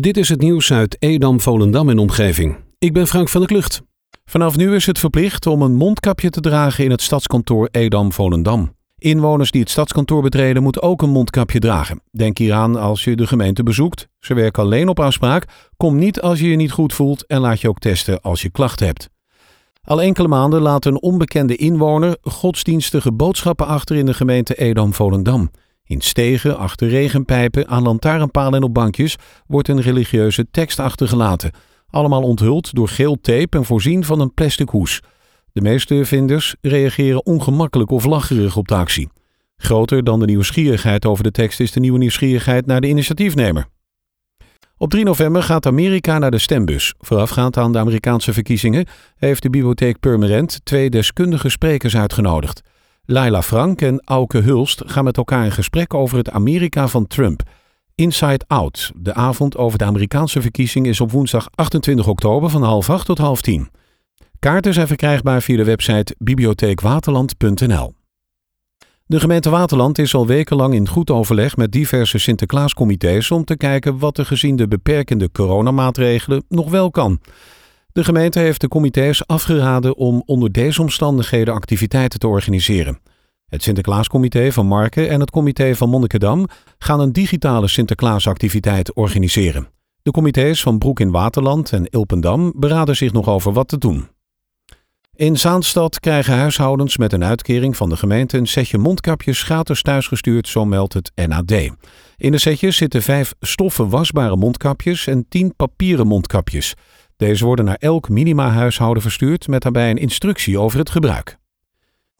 Dit is het nieuws uit Edam, Volendam en omgeving. Ik ben Frank van der Klucht. Vanaf nu is het verplicht om een mondkapje te dragen in het stadskantoor Edam, Volendam. Inwoners die het stadskantoor betreden moeten ook een mondkapje dragen. Denk hieraan als je de gemeente bezoekt. Ze werken alleen op afspraak. Kom niet als je je niet goed voelt en laat je ook testen als je klachten hebt. Al enkele maanden laat een onbekende inwoner godsdienstige boodschappen achter in de gemeente Edam-Volendam. In stegen, achter regenpijpen, aan lantaarnpalen en op bankjes wordt een religieuze tekst achtergelaten. Allemaal onthuld door geel tape en voorzien van een plastic hoes. De meeste vinders reageren ongemakkelijk of lacherig op de actie. Groter dan de nieuwsgierigheid over de tekst is de nieuwe nieuwsgierigheid naar de initiatiefnemer. Op 3 november gaat Amerika naar de stembus. Voorafgaand aan de Amerikaanse verkiezingen heeft de bibliotheek Purmerend twee deskundige sprekers uitgenodigd. Laila Frank en Auke Hulst gaan met elkaar in gesprek over het Amerika van Trump. Inside Out, de avond over de Amerikaanse verkiezing, is op woensdag 28 oktober van half acht tot half tien. Kaarten zijn verkrijgbaar via de website bibliotheekwaterland.nl. De gemeente Waterland is al wekenlang in goed overleg met diverse Sinterklaascomité's om te kijken wat er gezien de beperkende coronamaatregelen nog wel kan. De gemeente heeft de comité's afgeraden om onder deze omstandigheden activiteiten te organiseren. Het Sinterklaascomité van Marken en het comité van Monnikendam gaan een digitale Sinterklaasactiviteit organiseren. De comité's van Broek in Waterland en Ilpendam beraden zich nog over wat te doen. In Zaanstad krijgen huishoudens met een uitkering van de gemeente een setje mondkapjes gratis thuisgestuurd, zo meldt het NAD. In de setjes zitten vijf stoffen wasbare mondkapjes en tien papieren mondkapjes. Deze worden naar elk minima-huishouden verstuurd met daarbij een instructie over het gebruik.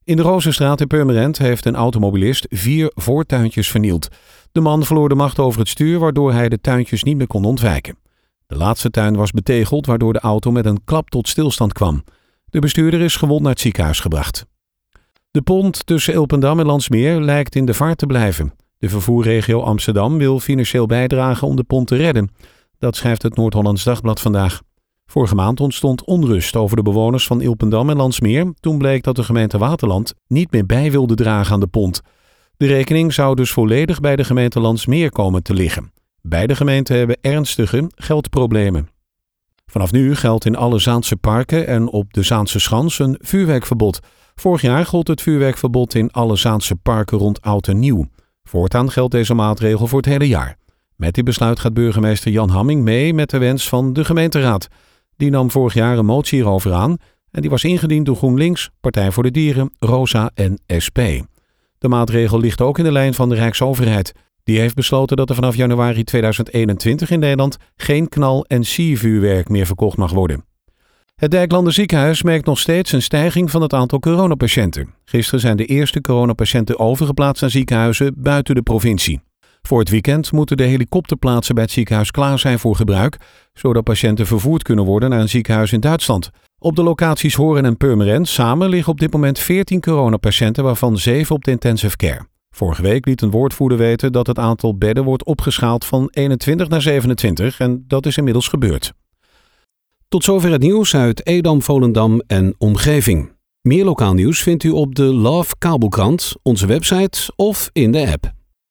In de Rozenstraat in Purmerend heeft een automobilist vier voortuintjes vernield. De man verloor de macht over het stuur, waardoor hij de tuintjes niet meer kon ontwijken. De laatste tuin was betegeld, waardoor de auto met een klap tot stilstand kwam. De bestuurder is gewond naar het ziekenhuis gebracht. De pont tussen Elpendam en Landsmeer lijkt in de vaart te blijven. De vervoerregio Amsterdam wil financieel bijdragen om de pont te redden. Dat schrijft het Noord-Hollands Dagblad vandaag. Vorige maand ontstond onrust over de bewoners van Ilpendam en Landsmeer. Toen bleek dat de gemeente Waterland niet meer bij wilde dragen aan de pont. De rekening zou dus volledig bij de gemeente Landsmeer komen te liggen. Beide gemeenten hebben ernstige geldproblemen. Vanaf nu geldt in alle Zaanse parken en op de Zaanse Schans een vuurwerkverbod. Vorig jaar gold het vuurwerkverbod in alle Zaanse parken rond Oud en Nieuw. Voortaan geldt deze maatregel voor het hele jaar. Met dit besluit gaat burgemeester Jan Hamming mee met de wens van de gemeenteraad. Die nam vorig jaar een motie hierover aan en die was ingediend door GroenLinks, Partij voor de Dieren, Rosa en SP. De maatregel ligt ook in de lijn van de Rijksoverheid. Die heeft besloten dat er vanaf januari 2021 in Nederland geen knal- en siervuurwerk meer verkocht mag worden. Het Dijklander ziekenhuis merkt nog steeds een stijging van het aantal coronapatiënten. Gisteren zijn de eerste coronapatiënten overgeplaatst naar ziekenhuizen buiten de provincie. Voor het weekend moeten de helikopterplaatsen bij het ziekenhuis klaar zijn voor gebruik, zodat patiënten vervoerd kunnen worden naar een ziekenhuis in Duitsland. Op de locaties Horen en Purmerend samen liggen op dit moment 14 coronapatiënten, waarvan 7 op de intensive care. Vorige week liet een woordvoerder weten dat het aantal bedden wordt opgeschaald van 21 naar 27 en dat is inmiddels gebeurd. Tot zover het nieuws uit Edam, Volendam en omgeving. Meer lokaal nieuws vindt u op de Love Kabelkrant, onze website of in de app.